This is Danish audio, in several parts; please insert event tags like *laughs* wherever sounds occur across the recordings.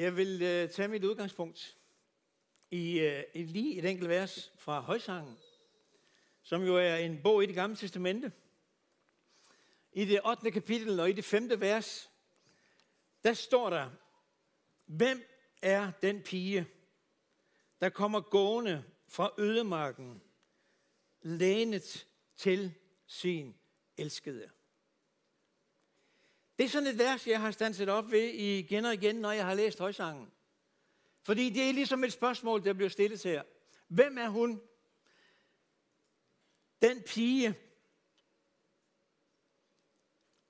Jeg vil uh, tage mit udgangspunkt i, uh, lige et enkelt vers fra Højsangen, som jo er en bog i det gamle testamente. I det 8. kapitel og i det 5. vers, der står der, Hvem er den pige, der kommer gående fra ødemarken, lænet til sin elskede? Det er sådan et vers, jeg har stanset op ved igen og igen, når jeg har læst højsangen. Fordi det er ligesom et spørgsmål, der bliver stillet her. Hvem er hun? Den pige.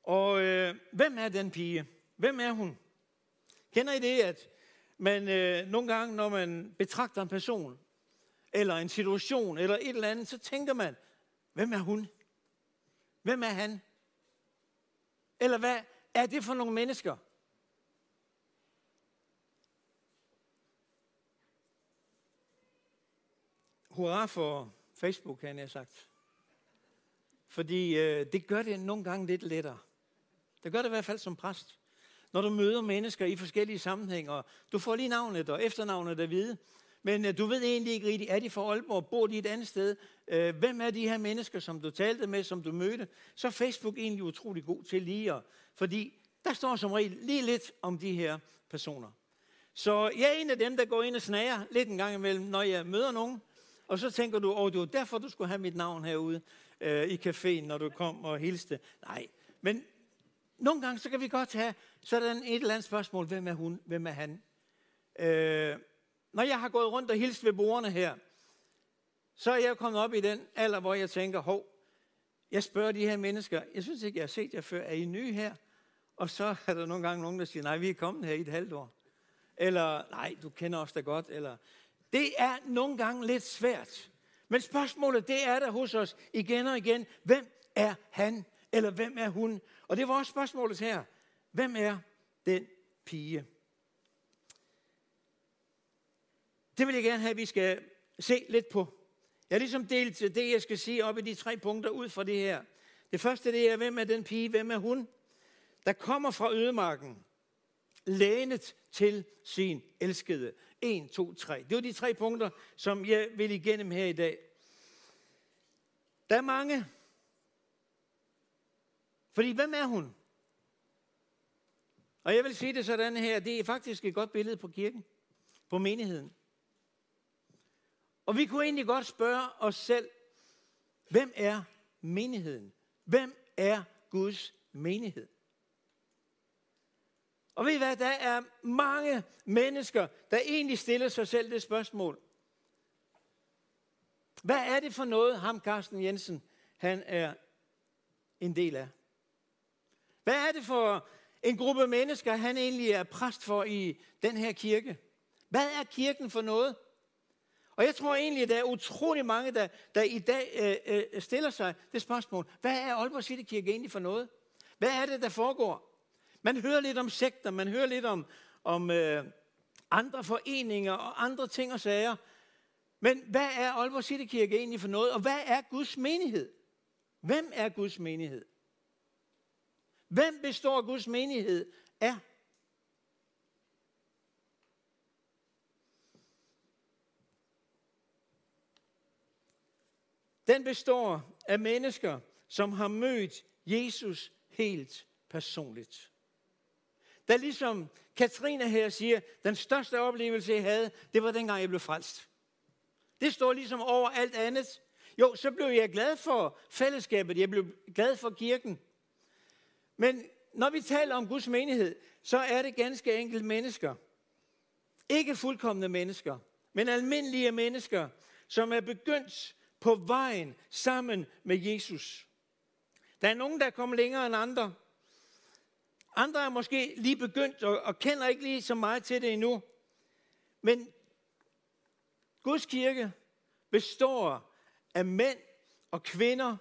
Og øh, hvem er den pige? Hvem er hun? Kender I det, at man øh, nogle gange, når man betragter en person, eller en situation, eller et eller andet, så tænker man, hvem er hun? Hvem er han? Eller hvad er det for nogle mennesker? Hurra for Facebook, kan jeg sagt. Fordi øh, det gør det nogle gange lidt lettere. Det gør det i hvert fald som præst. Når du møder mennesker i forskellige sammenhænge, du får lige navnet og efternavnet at vide, men øh, du ved egentlig ikke rigtigt, er de fra Aalborg, bor de et andet sted? Øh, hvem er de her mennesker, som du talte med, som du mødte? Så er Facebook egentlig utrolig god til lige at, fordi der står som regel lige lidt om de her personer. Så jeg er en af dem, der går ind og snager lidt en gang imellem, når jeg møder nogen. Og så tænker du, åh, det var derfor, du skulle have mit navn herude øh, i caféen, når du kom og hilste. Nej, men nogle gange, så kan vi godt have sådan et eller andet spørgsmål. Hvem er hun? Hvem er han? Øh, når jeg har gået rundt og hilst ved borgerne her, så er jeg kommet op i den alder, hvor jeg tænker, hov, jeg spørger de her mennesker, jeg synes ikke, jeg har set jer før, er I nye her? Og så *laughs* er der nogle gange nogen, der siger, nej, vi er kommet her i et halvt år. Eller, nej, du kender os da godt. Eller, det er nogle gange lidt svært. Men spørgsmålet, det er der hos os igen og igen. Hvem er han? Eller hvem er hun? Og det var også spørgsmålet her. Hvem er den pige? Det vil jeg gerne have, at vi skal se lidt på. Jeg har ligesom delt det, jeg skal sige op i de tre punkter ud fra det her. Det første det er, hvem er den pige, hvem er hun? Der kommer fra ødemarken, lænet til sin elskede. 1, 2, 3. Det var de tre punkter, som jeg vil igennem her i dag. Der er mange. Fordi hvem er hun? Og jeg vil sige det sådan her, det er faktisk et godt billede på kirken, på menigheden. Og vi kunne egentlig godt spørge os selv, hvem er menigheden? Hvem er Guds menighed? Og ved I hvad, der er mange mennesker, der egentlig stiller sig selv det spørgsmål. Hvad er det for noget, ham Carsten Jensen, han er en del af? Hvad er det for en gruppe mennesker, han egentlig er præst for i den her kirke? Hvad er kirken for noget? Og jeg tror egentlig, at der er utrolig mange, der, der i dag øh, øh, stiller sig det spørgsmål. Hvad er Aalborg City Kirke egentlig for noget? Hvad er det, der foregår? Man hører lidt om sekter, man hører lidt om, om øh, andre foreninger og andre ting og sager. Men hvad er Aalborg City Kirke egentlig for noget? Og hvad er Guds menighed? Hvem er Guds menighed? Hvem består Guds menighed af? Den består af mennesker, som har mødt Jesus helt personligt. Da ligesom Katrine her siger, den største oplevelse, jeg havde, det var dengang, jeg blev frelst. Det står ligesom over alt andet. Jo, så blev jeg glad for fællesskabet, jeg blev glad for kirken. Men når vi taler om Guds menighed, så er det ganske enkelt mennesker. Ikke fuldkommende mennesker, men almindelige mennesker, som er begyndt på vejen sammen med Jesus. Der er nogen, der kommer længere end andre. Andre er måske lige begyndt og, og kender ikke lige så meget til det endnu. Men Guds kirke består af mænd og kvinder,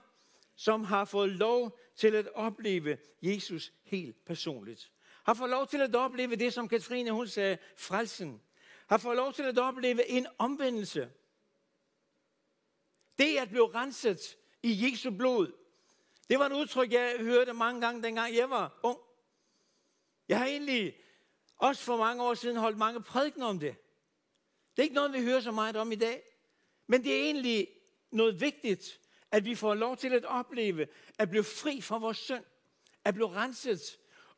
som har fået lov til at opleve Jesus helt personligt. Har fået lov til at opleve det, som Katrine hun sagde, frelsen. Har fået lov til at opleve en omvendelse. Det at blive renset i Jesu blod, det var et udtryk, jeg hørte mange gange, dengang jeg var ung. Jeg har egentlig også for mange år siden holdt mange prædikener om det. Det er ikke noget, vi hører så meget om i dag. Men det er egentlig noget vigtigt, at vi får lov til at opleve, at blive fri fra vores synd, at blive renset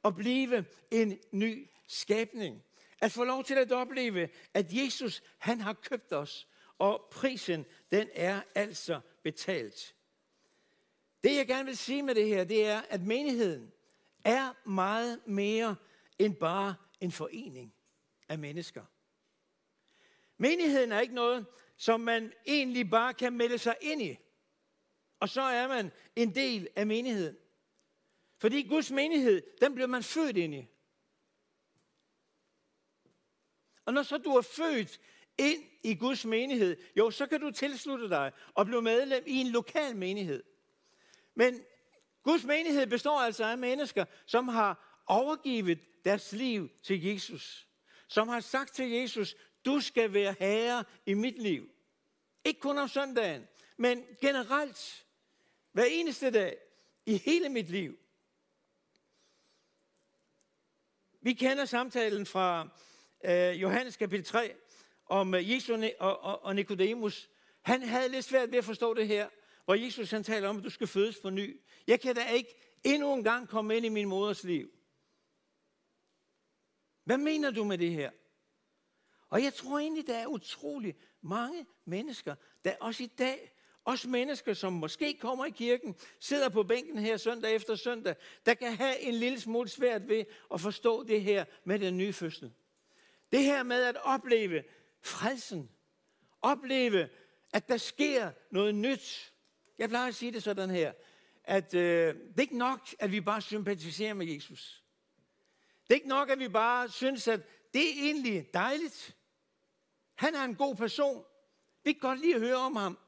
og blive en ny skabning. At få lov til at opleve, at Jesus, han har købt os, og prisen, den er altså betalt. Det jeg gerne vil sige med det her, det er, at menigheden er meget mere end bare en forening af mennesker. Menigheden er ikke noget, som man egentlig bare kan melde sig ind i. Og så er man en del af menigheden. Fordi Guds menighed, den bliver man født ind i. Og når så du er født ind i Guds menighed, jo, så kan du tilslutte dig og blive medlem i en lokal menighed. Men Guds menighed består altså af mennesker, som har overgivet deres liv til Jesus. Som har sagt til Jesus, du skal være herre i mit liv. Ikke kun om søndagen, men generelt. Hver eneste dag i hele mit liv. Vi kender samtalen fra øh, Johannes kapitel 3 om øh, Jesus og, og, og Nikodemus. Han havde lidt svært ved at forstå det her, hvor Jesus han taler om, at du skal fødes på ny. Jeg kan da ikke endnu en gang komme ind i min moders liv. Hvad mener du med det her? Og jeg tror egentlig, der er utrolig mange mennesker, der også i dag, også mennesker, som måske kommer i kirken, sidder på bænken her søndag efter søndag, der kan have en lille smule svært ved at forstå det her med den nye fødsel. Det her med at opleve frelsen. Opleve, at der sker noget nyt. Jeg plejer at sige det sådan her, at øh, det er ikke nok, at vi bare sympatiserer med Jesus. Det er ikke nok, at vi bare synes, at det er egentlig dejligt. Han er en god person. Vi kan godt lide at høre om ham.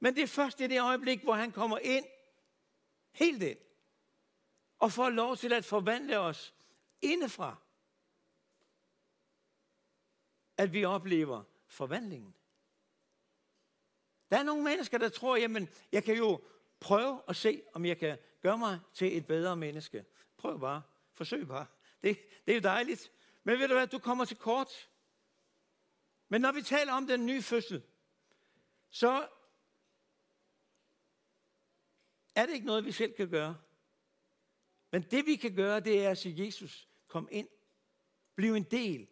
Men det er først i det øjeblik, hvor han kommer ind, helt ind, og får lov til at forvandle os indefra, at vi oplever forvandlingen. Der er nogle mennesker, der tror, jamen, jeg kan jo prøve at se, om jeg kan gøre mig til et bedre menneske. Prøv bare. Forsøg bare. Det, det er jo dejligt. Men ved du hvad, du kommer til kort. Men når vi taler om den nye fødsel, så er det ikke noget, vi selv kan gøre. Men det vi kan gøre, det er at sige, Jesus, kom ind. Bliv en del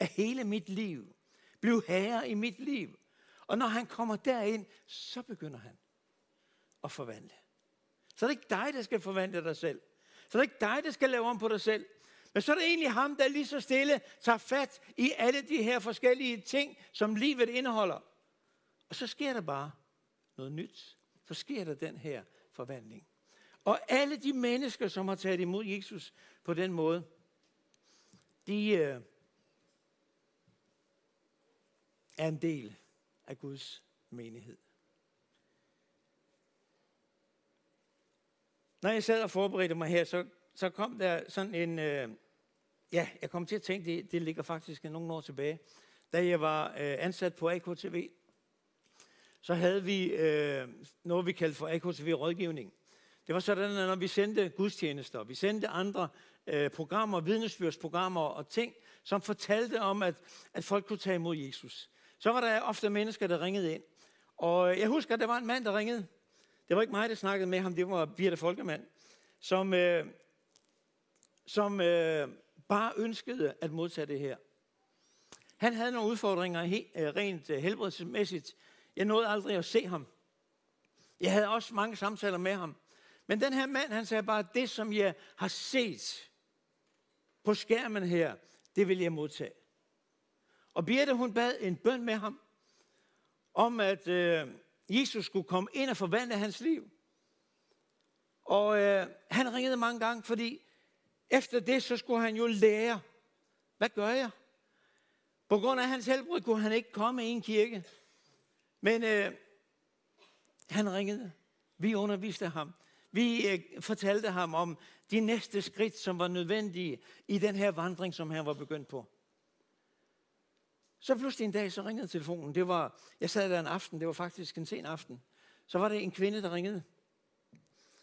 af hele mit liv. Bliv herre i mit liv. Og når han kommer derind, så begynder han at forvandle. Så er det ikke dig, der skal forvandle dig selv. Så er det ikke dig, der skal lave om på dig selv. Men så er det egentlig ham, der lige så stille tager fat i alle de her forskellige ting, som livet indeholder. Og så sker der bare noget nyt. Så sker der den her forvandling. Og alle de mennesker, som har taget imod Jesus på den måde, de øh, er en del af Guds menighed. Når jeg sad og forberedte mig her, så, så kom der sådan en, øh, ja, jeg kom til at tænke, det, det ligger faktisk nogle år tilbage, da jeg var øh, ansat på AKTV, så havde vi øh, noget, vi kaldte for AKTV rådgivning. Det var sådan, at når vi sendte gudstjenester, vi sendte andre øh, programmer, vidnesbyrdsprogrammer og ting, som fortalte om, at, at folk kunne tage imod Jesus. Så var der ofte mennesker, der ringede ind. Og jeg husker, at der var en mand, der ringede. Det var ikke mig, der snakkede med ham, det var Birte Folkemand, som, øh, som øh, bare ønskede at modtage det her. Han havde nogle udfordringer he, øh, rent øh, helbredsmæssigt. Jeg nåede aldrig at se ham. Jeg havde også mange samtaler med ham. Men den her mand, han sagde bare, det som jeg har set på skærmen her, det vil jeg modtage. Og Birte, hun bad en bøn med ham, om at øh, Jesus skulle komme ind og forvandle hans liv. Og øh, han ringede mange gange, fordi efter det, så skulle han jo lære, hvad gør jeg? På grund af hans helbred kunne han ikke komme i en kirke. Men øh, han ringede. Vi underviste ham. Vi øh, fortalte ham om de næste skridt, som var nødvendige i den her vandring, som han var begyndt på. Så pludselig en dag, så ringede telefonen. Det var, jeg sad der en aften, det var faktisk en sen aften. Så var det en kvinde, der ringede.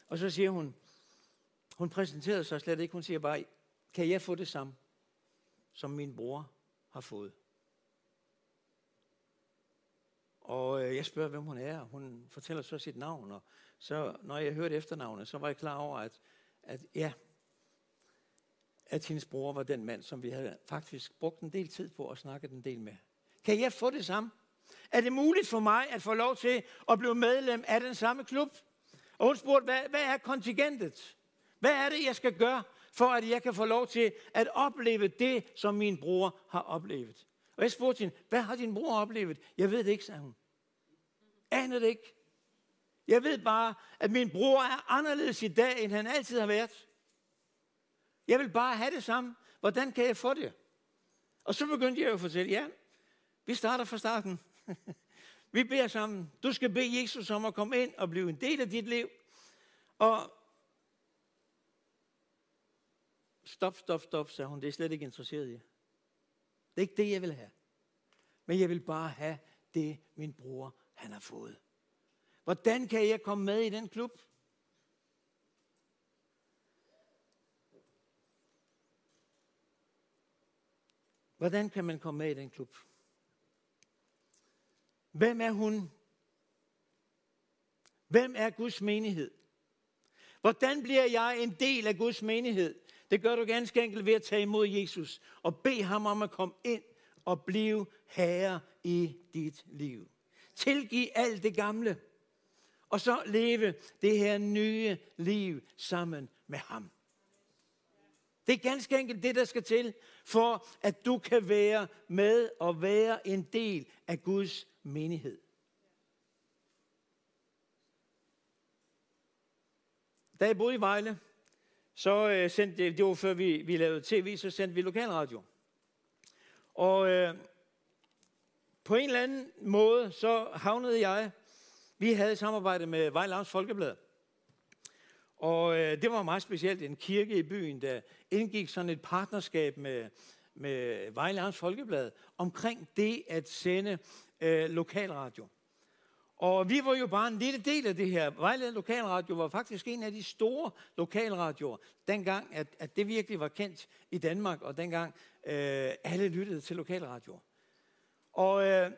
Og så siger hun, hun præsenterede sig slet ikke, hun siger bare, kan jeg få det samme? som min bror har fået. Og øh, jeg spørger, hvem hun er. Hun fortæller så sit navn, og så, når jeg hørte efternavnet, så var jeg klar over, at, at ja, at hendes bror var den mand, som vi havde faktisk brugt en del tid på at snakke en del med. Kan jeg få det samme? Er det muligt for mig at få lov til at blive medlem af den samme klub? Og hun spurgte, hvad, hvad er kontingentet? Hvad er det, jeg skal gøre, for at jeg kan få lov til at opleve det, som min bror har oplevet? Og jeg spurgte hende, hvad har din bror oplevet? Jeg ved det ikke, sagde hun. Aner det ikke. Jeg ved bare, at min bror er anderledes i dag, end han altid har været. Jeg vil bare have det samme. Hvordan kan jeg få det? Og så begyndte jeg at fortælle, ja, vi starter fra starten. *laughs* vi beder sammen. Du skal bede Jesus om at komme ind og blive en del af dit liv. Og stop, stop, stop, sagde hun. Det er slet ikke interesseret i. Det er ikke det, jeg vil have. Men jeg vil bare have det, min bror han har fået. Hvordan kan jeg komme med i den klub? Hvordan kan man komme med i den klub? Hvem er hun? Hvem er Guds menighed? Hvordan bliver jeg en del af Guds menighed? Det gør du ganske enkelt ved at tage imod Jesus og bede ham om at komme ind og blive herre i dit liv. Tilgiv alt det gamle, og så leve det her nye liv sammen med ham. Det er ganske enkelt det, der skal til, for at du kan være med og være en del af Guds menighed. Da jeg boede i Vejle, så øh, sendte det var før vi, vi lavede tv, så sendte vi lokalradio. Og øh, på en eller anden måde, så havnede jeg, vi havde samarbejdet med Vejle Folkeblad. Og øh, det var meget specielt en kirke i byen, der indgik sådan et partnerskab med, med Vejle Folkeblad omkring det at sende øh, lokalradio. Og vi var jo bare en lille del af det her. Vejle Lokalradio var faktisk en af de store lokalradioer, dengang at, at det virkelig var kendt i Danmark, og dengang øh, alle lyttede til lokalradio. Og øh,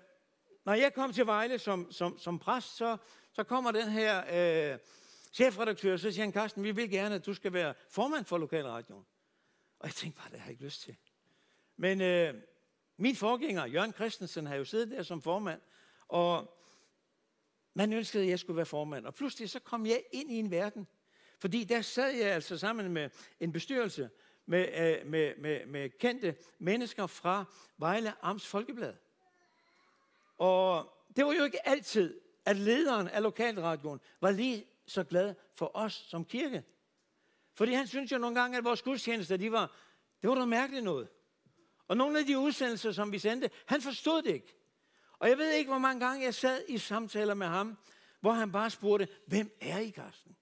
når jeg kom til Vejle som, som, som præst, så, så kommer den her øh, chefredaktør, så siger han, Carsten, vi vil gerne, at du skal være formand for lokalradioen. Og jeg tænkte bare, det har jeg ikke lyst til. Men øh, min forgænger, Jørgen Christensen, har jo siddet der som formand, og man ønskede, at jeg skulle være formand. Og pludselig så kom jeg ind i en verden, fordi der sad jeg altså sammen med en bestyrelse med, øh, med, med, med kendte mennesker fra Vejle Amts Folkeblad. Og det var jo ikke altid, at lederen af lokalradioen var lige så glad for os som kirke. Fordi han synes jo nogle gange, at vores gudstjenester, de var, det var noget mærkeligt noget. Og nogle af de udsendelser, som vi sendte, han forstod det ikke. Og jeg ved ikke, hvor mange gange jeg sad i samtaler med ham, hvor han bare spurgte, hvem er I, Karsten?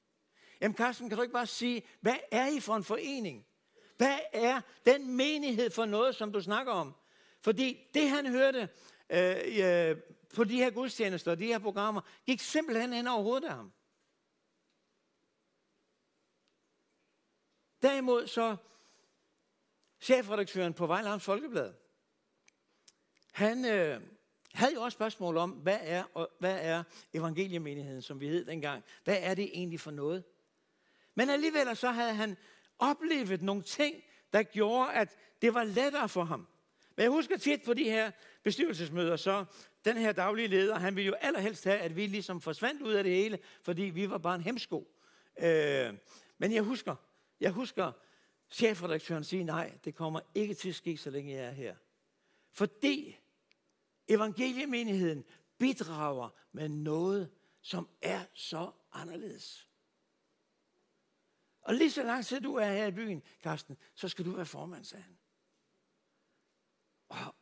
Jamen Karsten, kan du ikke bare sige, hvad er I for en forening? Hvad er den menighed for noget, som du snakker om? Fordi det han hørte øh, øh, på de her gudstjenester, og de her programmer, gik simpelthen hen over hovedet af ham. Derimod så chefredaktøren på Vejlands Folkeblad, han øh, havde jo også spørgsmål om, hvad er, og, hvad er evangeliemenigheden, som vi hed dengang? Hvad er det egentlig for noget? Men alligevel så havde han oplevet nogle ting, der gjorde, at det var lettere for ham. Men jeg husker tit på de her bestyrelsesmøder, så den her daglige leder, han ville jo allerhelst have, at vi ligesom forsvandt ud af det hele, fordi vi var bare en hemsko. Øh, men jeg husker, jeg husker chefredaktøren sige, nej, det kommer ikke til at ske, så længe jeg er her. Fordi evangeliemenigheden bidrager med noget, som er så anderledes. Og lige så lang tid du er her i byen, Karsten, så skal du være formand, sagde han. Og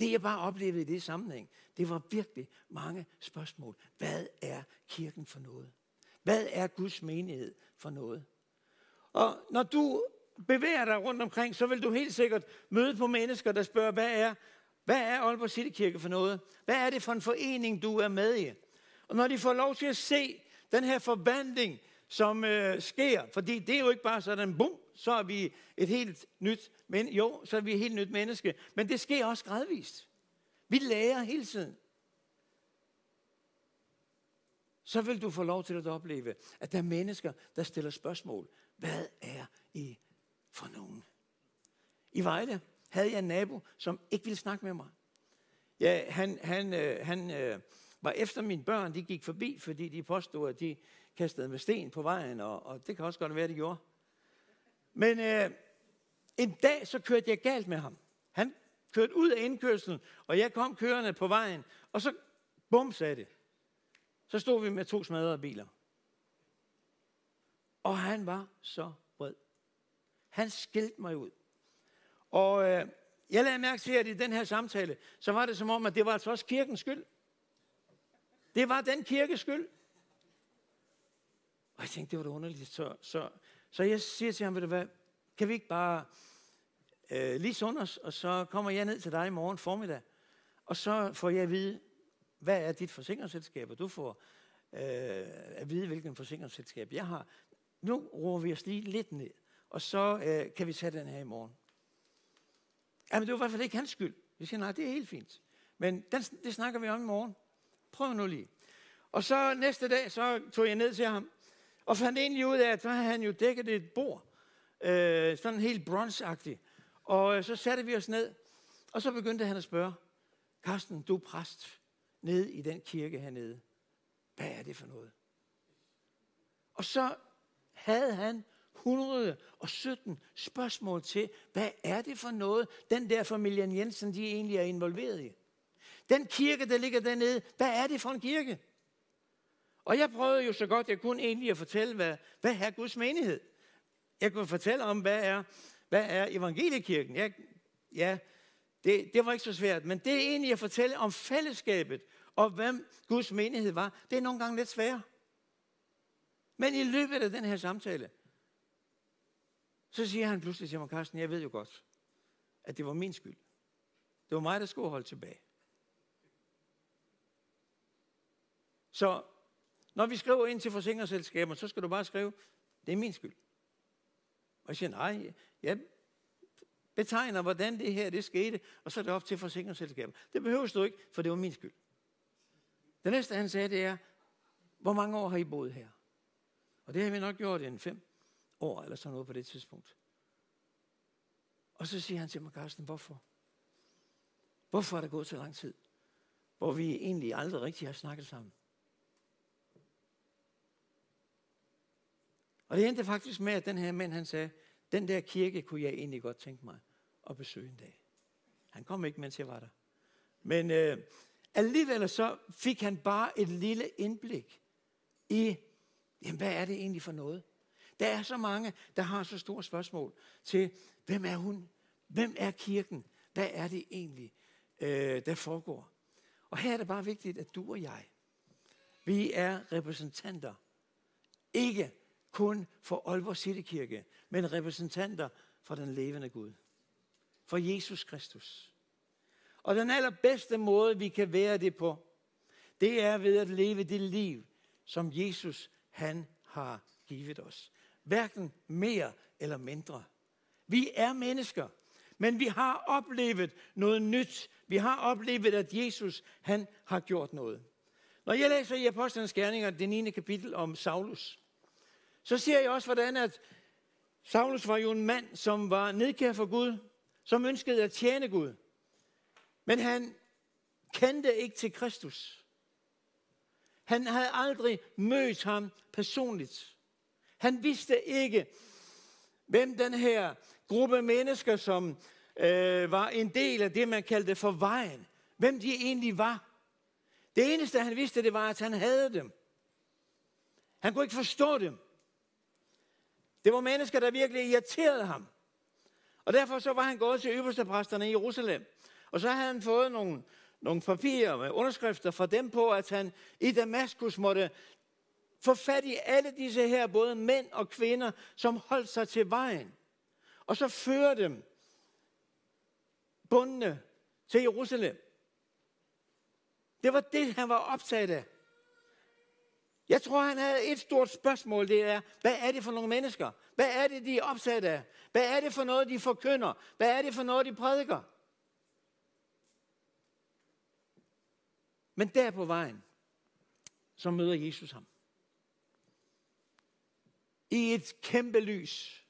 det jeg bare oplevede i det sammenhæng, det var virkelig mange spørgsmål. Hvad er kirken for noget? Hvad er Guds menighed for noget? Og når du bevæger dig rundt omkring, så vil du helt sikkert møde på mennesker, der spørger, hvad er, hvad er Aalborg City Kirke for noget? Hvad er det for en forening, du er med i? Og når de får lov til at se den her forvandling, som øh, sker, fordi det er jo ikke bare sådan, bum, så er vi et helt nyt, men jo, så er vi et helt nyt menneske. Men det sker også gradvist. Vi lærer hele tiden. Så vil du få lov til at opleve, at der er mennesker, der stiller spørgsmål. Hvad er I for nogen? I Vejle havde jeg en nabo, som ikke ville snakke med mig. Ja, han, han, øh, han øh, var efter mine børn, de gik forbi, fordi de påstod, at de kastede med sten på vejen, og, og det kan også godt være, de gjorde. Men øh, en dag så kørte jeg galt med ham. Han kørte ud af indkørselen, og jeg kom kørende på vejen, og så bum sagde det. Så stod vi med to smadrede biler. Og han var så vred. Han skældte mig ud. Og øh, jeg lagde mærke til, at i den her samtale, så var det som om, at det var altså også kirkens skyld. Det var den kirkes skyld. Og jeg tænkte, det var da underligt. Så, så, så jeg siger til ham, ved du hvad, kan vi ikke bare øh, lige sunde os, og så kommer jeg ned til dig i morgen formiddag, og så får jeg at vide, hvad er dit forsikringsselskab, og du får øh, at vide, hvilken forsikringsselskab jeg har. Nu roer vi os lige lidt ned, og så øh, kan vi tage den her i morgen. Jamen, det var i hvert fald ikke hans skyld. Vi siger, nej, det er helt fint. Men den, det snakker vi om i morgen. Prøv nu lige. Og så næste dag, så tog jeg ned til ham, og fandt egentlig ud af, at så havde han jo dækket et bord, øh, sådan helt bronzeagtigt. Og øh, så satte vi os ned, og så begyndte han at spørge, Karsten, du er præst nede i den kirke hernede. Hvad er det for noget? Og så havde han 117 spørgsmål til, hvad er det for noget, den der familien Jensen, de egentlig er involveret i. Den kirke, der ligger dernede, hvad er det for en kirke? Og jeg prøvede jo så godt, jeg kunne egentlig at fortælle, hvad, hvad er Guds menighed? Jeg kunne fortælle om, hvad er, hvad er evangeliekirken? Jeg, ja, det, det var ikke så svært, men det er egentlig at fortælle om fællesskabet, og hvem Guds menighed var, det er nogle gange lidt svært. Men i løbet af den her samtale, så siger han pludselig til mig, Carsten, jeg ved jo godt, at det var min skyld. Det var mig, der skulle holde tilbage. Så når vi skriver ind til forsikringsselskaber, så skal du bare skrive, det er min skyld. Og jeg siger, nej, jeg betegner, hvordan det her det skete, og så er det op til forsikringsselskabet. Det behøver du ikke, for det var min skyld. Det næste, han sagde, det er, hvor mange år har I boet her? Og det har vi nok gjort en fem år, eller sådan noget på det tidspunkt. Og så siger han til mig, Carsten, hvorfor? Hvorfor er der gået så lang tid? Hvor vi egentlig aldrig rigtig har snakket sammen. Og det endte faktisk med, at den her mand, han sagde, den der kirke kunne jeg egentlig godt tænke mig at besøge en dag. Han kom ikke, mens jeg var der. Men øh, alligevel så fik han bare et lille indblik i, jamen, hvad er det egentlig for noget? Der er så mange, der har så store spørgsmål til, hvem er hun? Hvem er kirken? Hvad er det egentlig, øh, der foregår? Og her er det bare vigtigt, at du og jeg, vi er repræsentanter. Ikke kun for Aalborg Citykirke, men repræsentanter for den levende Gud. For Jesus Kristus. Og den allerbedste måde, vi kan være det på, det er ved at leve det liv, som Jesus han har givet os. Hverken mere eller mindre. Vi er mennesker, men vi har oplevet noget nyt. Vi har oplevet, at Jesus han har gjort noget. Når jeg læser i Apostlenes Gerninger, det 9. kapitel om Saulus, så ser jeg også, hvordan at Saulus var jo en mand, som var nedkær for Gud, som ønskede at tjene Gud. Men han kendte ikke til Kristus. Han havde aldrig mødt ham personligt. Han vidste ikke, hvem den her gruppe mennesker, som øh, var en del af det, man kaldte for vejen, hvem de egentlig var. Det eneste, han vidste, det var, at han havde dem. Han kunne ikke forstå dem. Det var mennesker, der virkelig irriterede ham. Og derfor så var han gået til øverstepræsterne i Jerusalem. Og så havde han fået nogle, nogle papirer med underskrifter fra dem på, at han i Damaskus måtte få fat i alle disse her, både mænd og kvinder, som holdt sig til vejen. Og så føre dem bundne til Jerusalem. Det var det, han var optaget af. Jeg tror, han havde et stort spørgsmål, det er, hvad er det for nogle mennesker? Hvad er det, de er opsat af? Hvad er det for noget, de forkynder? Hvad er det for noget, de prædiker? Men der på vejen, så møder Jesus ham. I et kæmpe lys,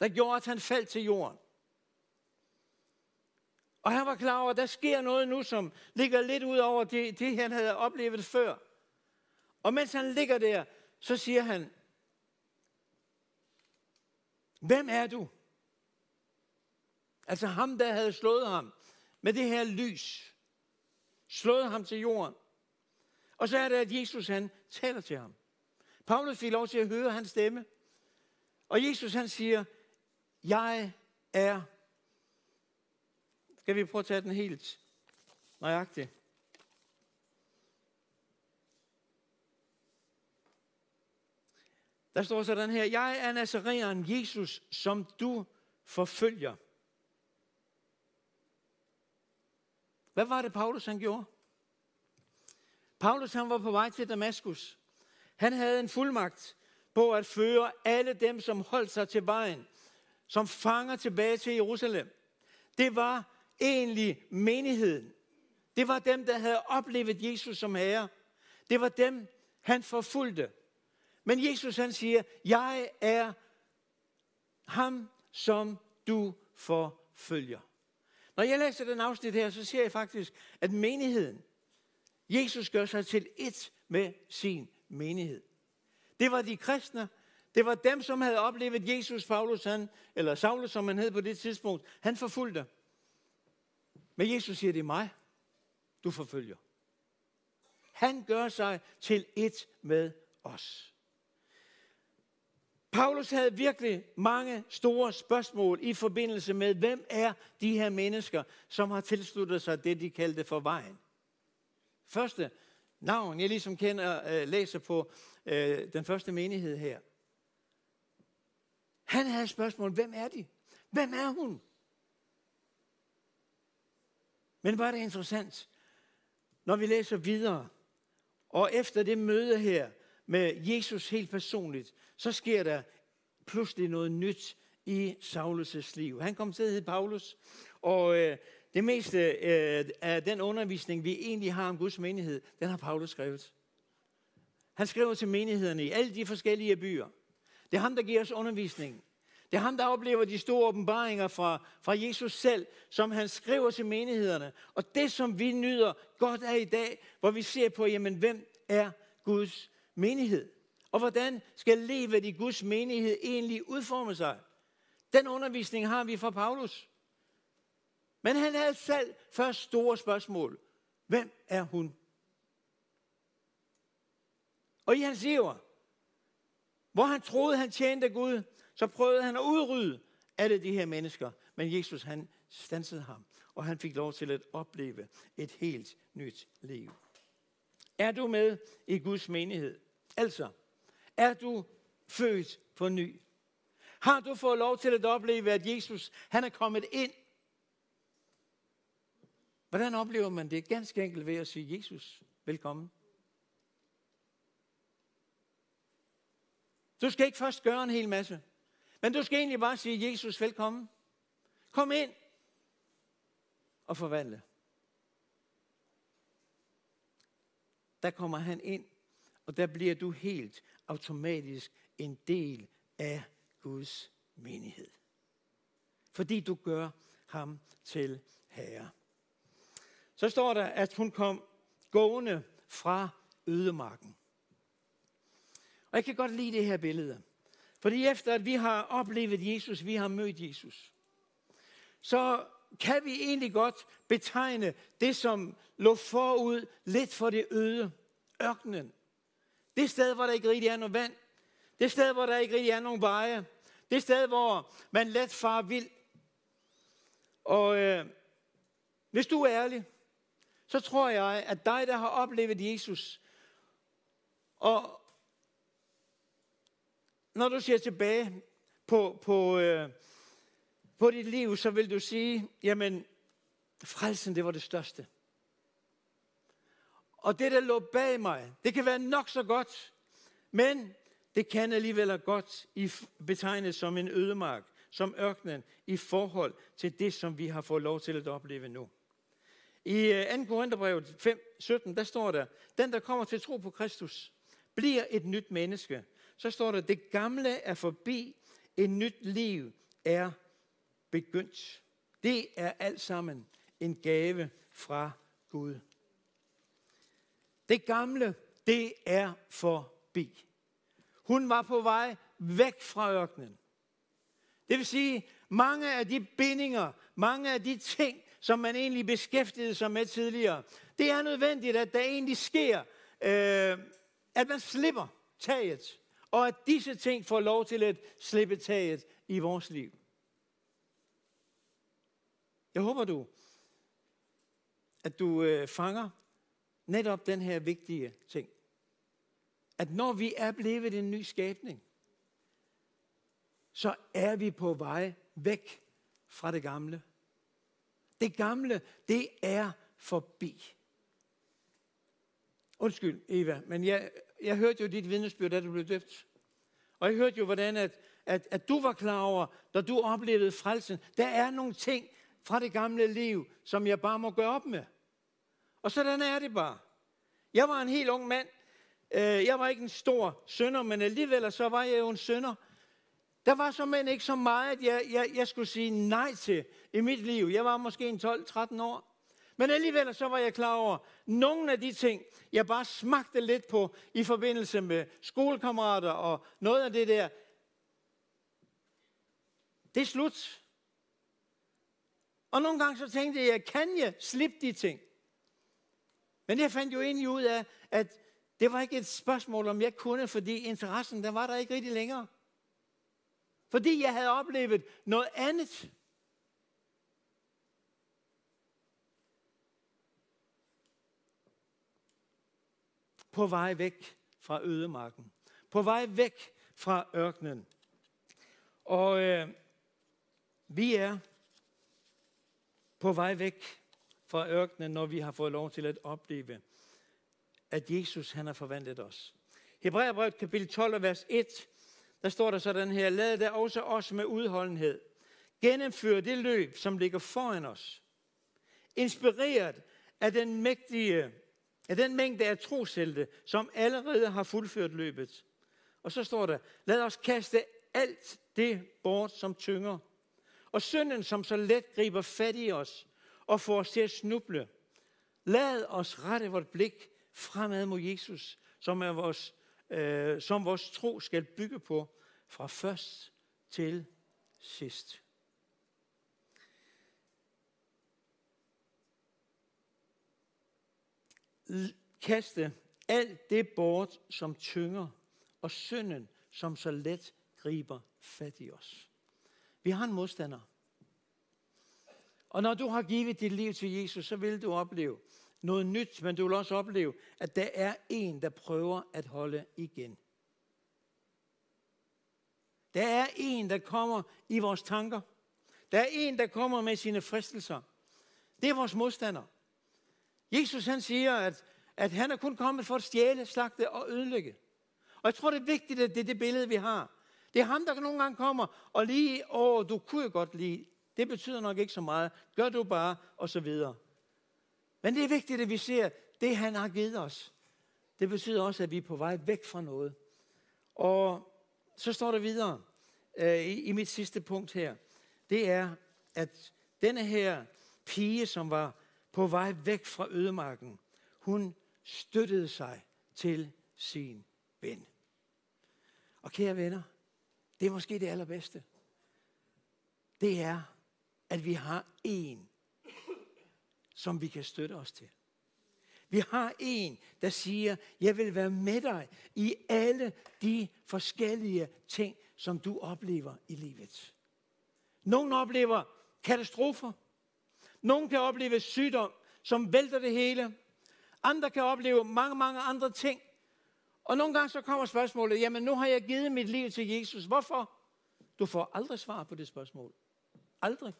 der gjorde, at han faldt til jorden. Og han var klar over, at der sker noget nu, som ligger lidt ud over det, det han havde oplevet før. Og mens han ligger der, så siger han, Hvem er du? Altså ham, der havde slået ham med det her lys. Slået ham til jorden. Og så er det, at Jesus han taler til ham. Paulus fik lov til at høre hans stemme. Og Jesus han siger, jeg er. Skal vi prøve at tage den helt nøjagtigt? Der står sådan her, jeg er Nazareeren Jesus, som du forfølger. Hvad var det, Paulus han gjorde? Paulus han var på vej til Damaskus. Han havde en fuldmagt på at føre alle dem, som holdt sig til vejen, som fanger tilbage til Jerusalem. Det var egentlig menigheden. Det var dem, der havde oplevet Jesus som herre. Det var dem, han forfulgte. Men Jesus han siger, jeg er ham, som du forfølger. Når jeg læser den afsnit her, så ser jeg faktisk, at menigheden, Jesus gør sig til et med sin menighed. Det var de kristne, det var dem, som havde oplevet Jesus, Paulus, han, eller Saulus, som han hed på det tidspunkt. Han forfulgte. Men Jesus siger, det er mig, du forfølger. Han gør sig til et med os. Paulus havde virkelig mange store spørgsmål i forbindelse med, hvem er de her mennesker, som har tilsluttet sig det, de kaldte for vejen. Første navn, jeg ligesom kender, øh, læser på øh, den første menighed her. Han havde spørgsmål, hvem er de? Hvem er hun? Men var det interessant, når vi læser videre, og efter det møde her, med Jesus helt personligt, så sker der pludselig noget nyt i Saulus' liv. Han kom til at hedde Paulus, og øh, det meste øh, af den undervisning, vi egentlig har om Guds menighed, den har Paulus skrevet. Han skriver til menighederne i alle de forskellige byer. Det er ham, der giver os undervisning. Det er ham, der oplever de store åbenbaringer fra, fra Jesus selv, som han skriver til menighederne. Og det, som vi nyder godt af i dag, hvor vi ser på, jamen, hvem er Guds menighed. Og hvordan skal livet i Guds menighed egentlig udforme sig? Den undervisning har vi fra Paulus. Men han havde selv først store spørgsmål. Hvem er hun? Og i hans iver, hvor han troede, han tjente Gud, så prøvede han at udrydde alle de her mennesker. Men Jesus, han stansede ham, og han fik lov til at opleve et helt nyt liv. Er du med i Guds menighed? Altså, er du født på ny? Har du fået lov til at opleve, at Jesus han er kommet ind? Hvordan oplever man det? Ganske enkelt ved at sige, Jesus, velkommen. Du skal ikke først gøre en hel masse, men du skal egentlig bare sige, Jesus, velkommen. Kom ind og forvandle. Der kommer han ind og der bliver du helt automatisk en del af Guds menighed. Fordi du gør ham til herre. Så står der, at hun kom gående fra ødemarken. Og jeg kan godt lide det her billede. Fordi efter at vi har oplevet Jesus, vi har mødt Jesus, så kan vi egentlig godt betegne det, som lå forud lidt for det øde, ørkenen. Det sted, hvor der ikke rigtig er noget vand. Det sted, hvor der ikke rigtig er nogen veje. Det sted, hvor man let far vild. Og øh, hvis du er ærlig, så tror jeg, at dig, der har oplevet Jesus, og når du ser tilbage på, på, øh, på dit liv, så vil du sige, jamen, frelsen, det var det største. Og det, der lå bag mig, det kan være nok så godt. Men det kan alligevel godt betegnes som en ødemark, som ørkenen, i forhold til det, som vi har fået lov til at opleve nu. I 2. Øh, Korintherbrevet 5, 17, der står der, den der kommer til tro på Kristus, bliver et nyt menneske. Så står der, det gamle er forbi, et nyt liv er begyndt. Det er alt sammen en gave fra Gud. Det gamle, det er forbi. Hun var på vej væk fra ørkenen. Det vil sige, mange af de bindinger, mange af de ting, som man egentlig beskæftigede sig med tidligere, det er nødvendigt, at der egentlig sker, øh, at man slipper taget, og at disse ting får lov til at slippe taget i vores liv. Jeg håber du, at du øh, fanger netop den her vigtige ting. At når vi er blevet en ny skabning, så er vi på vej væk fra det gamle. Det gamle, det er forbi. Undskyld, Eva, men jeg, jeg hørte jo dit vidnesbyrd, da du blev døbt. Og jeg hørte jo, hvordan at, at, at du var klar over, da du oplevede frelsen, der er nogle ting fra det gamle liv, som jeg bare må gøre op med. Og sådan er det bare. Jeg var en helt ung mand. Øh, jeg var ikke en stor sønder, men alligevel så var jeg jo en sønder. Der var så men ikke så meget, jeg, jeg, jeg skulle sige nej til i mit liv. Jeg var måske en 12-13 år. Men alligevel så var jeg klar over nogle af de ting, jeg bare smagte lidt på i forbindelse med skolekammerater og noget af det der. Det er slut. Og nogle gange så tænkte jeg, kan jeg slippe de ting? Men jeg fandt jo egentlig ud af, at det var ikke et spørgsmål, om jeg kunne, fordi interessen, den var der ikke rigtig længere. Fordi jeg havde oplevet noget andet. På vej væk fra ødemarken. På vej væk fra ørkenen. Og øh, vi er på vej væk fra ørkenen, når vi har fået lov til at opleve, at Jesus han har forvandlet os. Hebræerbrevet kapitel 12, vers 1, der står der sådan her, lad der også os med udholdenhed gennemføre det løb, som ligger foran os. Inspireret af den mægtige, af den mængde af troshelte, som allerede har fuldført løbet. Og så står der, lad os kaste alt det bort, som tynger, og synden, som så let griber fat i os og får os til at snuble. Lad os rette vort blik fremad mod Jesus, som, er vores, øh, som vores tro skal bygge på fra først til sidst. Kaste alt det bort, som tynger, og synden, som så let griber fat i os. Vi har en modstander. Og når du har givet dit liv til Jesus, så vil du opleve noget nyt, men du vil også opleve, at der er en, der prøver at holde igen. Der er en, der kommer i vores tanker. Der er en, der kommer med sine fristelser. Det er vores modstander. Jesus han siger, at, at han er kun kommet for at stjæle, slagte og ødelægge. Og jeg tror, det er vigtigt, at det er det billede, vi har. Det er ham, der nogle gange kommer og lige, åh, du kunne godt lide. Det betyder nok ikke så meget. Gør du bare, og så videre. Men det er vigtigt, at vi ser det, han har givet os. Det betyder også, at vi er på vej væk fra noget. Og så står der videre øh, i, i mit sidste punkt her. Det er, at denne her pige, som var på vej væk fra ødemarken, hun støttede sig til sin ven. Og kære venner, det er måske det allerbedste. Det er, at vi har en, som vi kan støtte os til. Vi har en, der siger, jeg vil være med dig i alle de forskellige ting, som du oplever i livet. Nogle oplever katastrofer. Nogle kan opleve sygdom, som vælter det hele. Andre kan opleve mange, mange andre ting, og nogle gange så kommer spørgsmålet, jamen nu har jeg givet mit liv til Jesus. Hvorfor? Du får aldrig svar på det spørgsmål. Aldrig.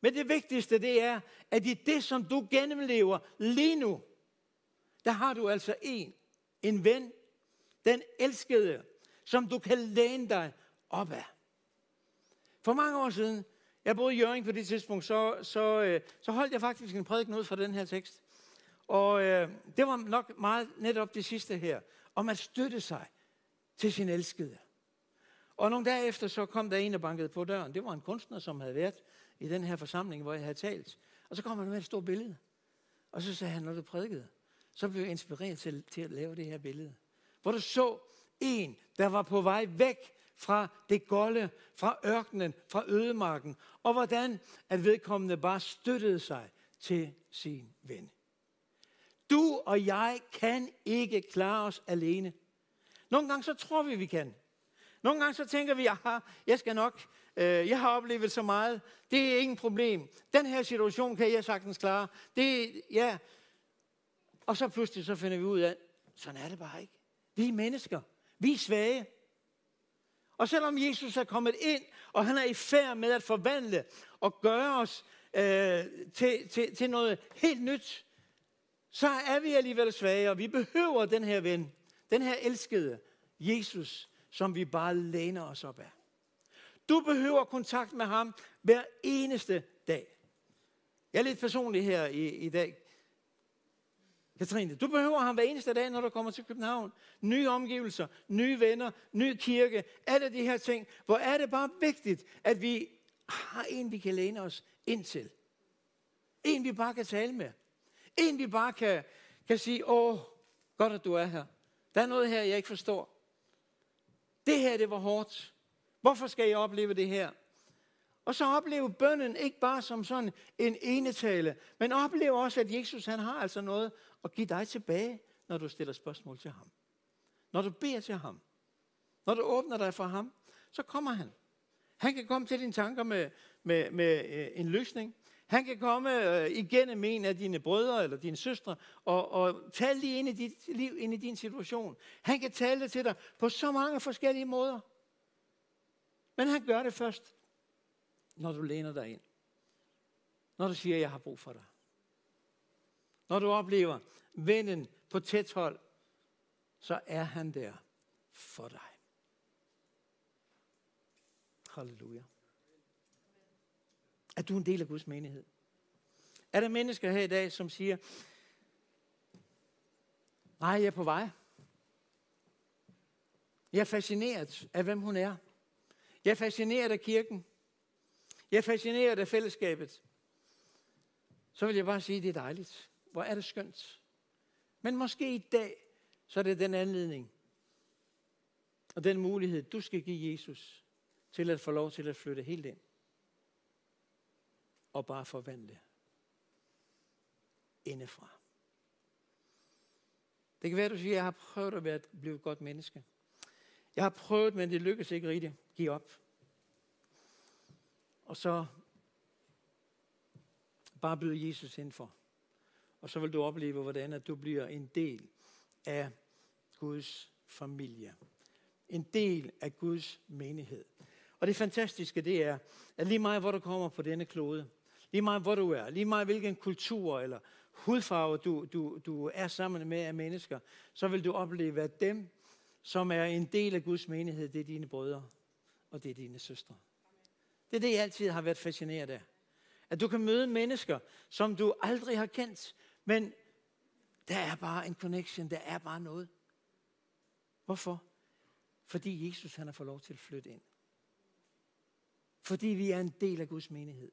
Men det vigtigste det er, at i det, som du gennemlever lige nu, der har du altså en, en ven, Den elskede, som du kan læne dig op af. For mange år siden, jeg boede i Jørgen på det tidspunkt, så, så, øh, så holdt jeg faktisk en prædiken ud fra den her tekst. Og øh, det var nok meget netop det sidste her, om at støtte sig til sin elskede. Og nogle dage efter, så kom der en der bankede på døren. Det var en kunstner, som havde været i den her forsamling, hvor jeg havde talt. Og så kom han med et stort billede. Og så sagde han, når du prædikede, så blev jeg inspireret til, til at lave det her billede. Hvor du så en, der var på vej væk fra det golde, fra ørkenen, fra ødemarken, og hvordan at vedkommende bare støttede sig til sin ven. Du og jeg kan ikke klare os alene. Nogle gange så tror vi, vi kan. Nogle gange så tænker vi, at jeg skal nok, øh, jeg har oplevet så meget, det er ingen problem. Den her situation kan jeg sagtens klare. Det, ja. Og så pludselig så finder vi ud af, sådan er det bare ikke. Vi er mennesker. Vi er svage. Og selvom Jesus er kommet ind, og han er i færd med at forvandle og gøre os øh, til, til, til noget helt nyt, så er vi alligevel svage, og vi behøver den her ven, den her elskede Jesus, som vi bare læner os op af. Du behøver kontakt med ham hver eneste dag. Jeg er lidt personlig her i, i dag. Katrine, du behøver ham hver eneste dag, når du kommer til København. Nye omgivelser, nye venner, ny kirke, alle de her ting. Hvor er det bare vigtigt, at vi har en, vi kan læne os ind til. En, vi bare kan tale med. En, vi bare kan, kan sige, åh, godt at du er her. Der er noget her, jeg ikke forstår. Det her, det var hårdt. Hvorfor skal jeg opleve det her? Og så opleve bønnen ikke bare som sådan en enetale, men opleve også, at Jesus han har altså noget at give dig tilbage, når du stiller spørgsmål til ham. Når du beder til ham. Når du åbner dig for ham, så kommer han. Han kan komme til dine tanker med, med, med øh, en løsning. Han kan komme øh, igennem en af dine brødre eller dine søstre og, og tale lige ind i dit liv, ind i din situation. Han kan tale det til dig på så mange forskellige måder. Men han gør det først, når du læner dig ind. Når du siger, jeg har brug for dig. Når du oplever vennen på tæt hold, så er han der for dig. Halleluja at du en del af Guds menighed? Er der mennesker her i dag, som siger, nej, jeg er på vej. Jeg er fascineret af, hvem hun er. Jeg er fascineret af kirken. Jeg er fascineret af fællesskabet. Så vil jeg bare sige, at det er dejligt. Hvor er det skønt. Men måske i dag, så er det den anledning og den mulighed, du skal give Jesus til at få lov til at flytte helt ind og bare forvandle indefra. Det kan være, at du siger, at jeg har prøvet at være, blive et godt menneske. Jeg har prøvet, men det lykkes ikke rigtigt. Giv op. Og så bare byde Jesus indenfor. Og så vil du opleve, hvordan at du bliver en del af Guds familie. En del af Guds menighed. Og det fantastiske, det er, at lige meget hvor du kommer på denne klode, Lige meget hvor du er, lige meget hvilken kultur eller hudfarve du, du, du er sammen med af mennesker, så vil du opleve, at dem, som er en del af Guds menighed, det er dine brødre, og det er dine søstre. Det er det, jeg altid har været fascineret af. At du kan møde mennesker, som du aldrig har kendt, men der er bare en connection, der er bare noget. Hvorfor? Fordi Jesus han har fået lov til at flytte ind. Fordi vi er en del af Guds menighed.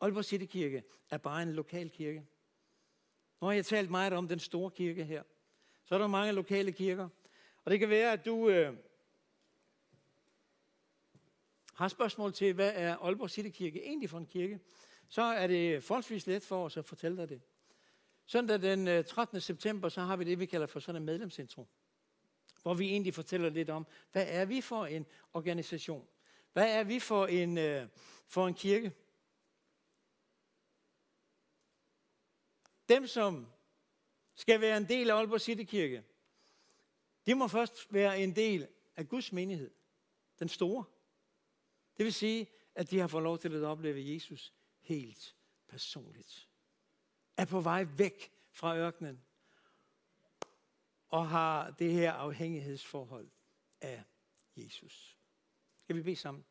Aalborg City Kirke er bare en lokal kirke. Nu har jeg talt meget om den store kirke her. Så er der mange lokale kirker. Og det kan være, at du øh, har spørgsmål til, hvad er Aalborg City Kirke egentlig for en kirke? Så er det forholdsvis let for os at fortælle dig det. Søndag den øh, 13. September, så har vi det, vi kalder for sådan en medlemsintro. Hvor vi egentlig fortæller lidt om, hvad er vi for en organisation? Hvad er vi for en, øh, for en kirke? Dem, som skal være en del af Aalborg City Kirke, de må først være en del af Guds menighed. Den store. Det vil sige, at de har fået lov til at opleve Jesus helt personligt. Er på vej væk fra ørkenen og har det her afhængighedsforhold af Jesus. Skal vi bede sammen?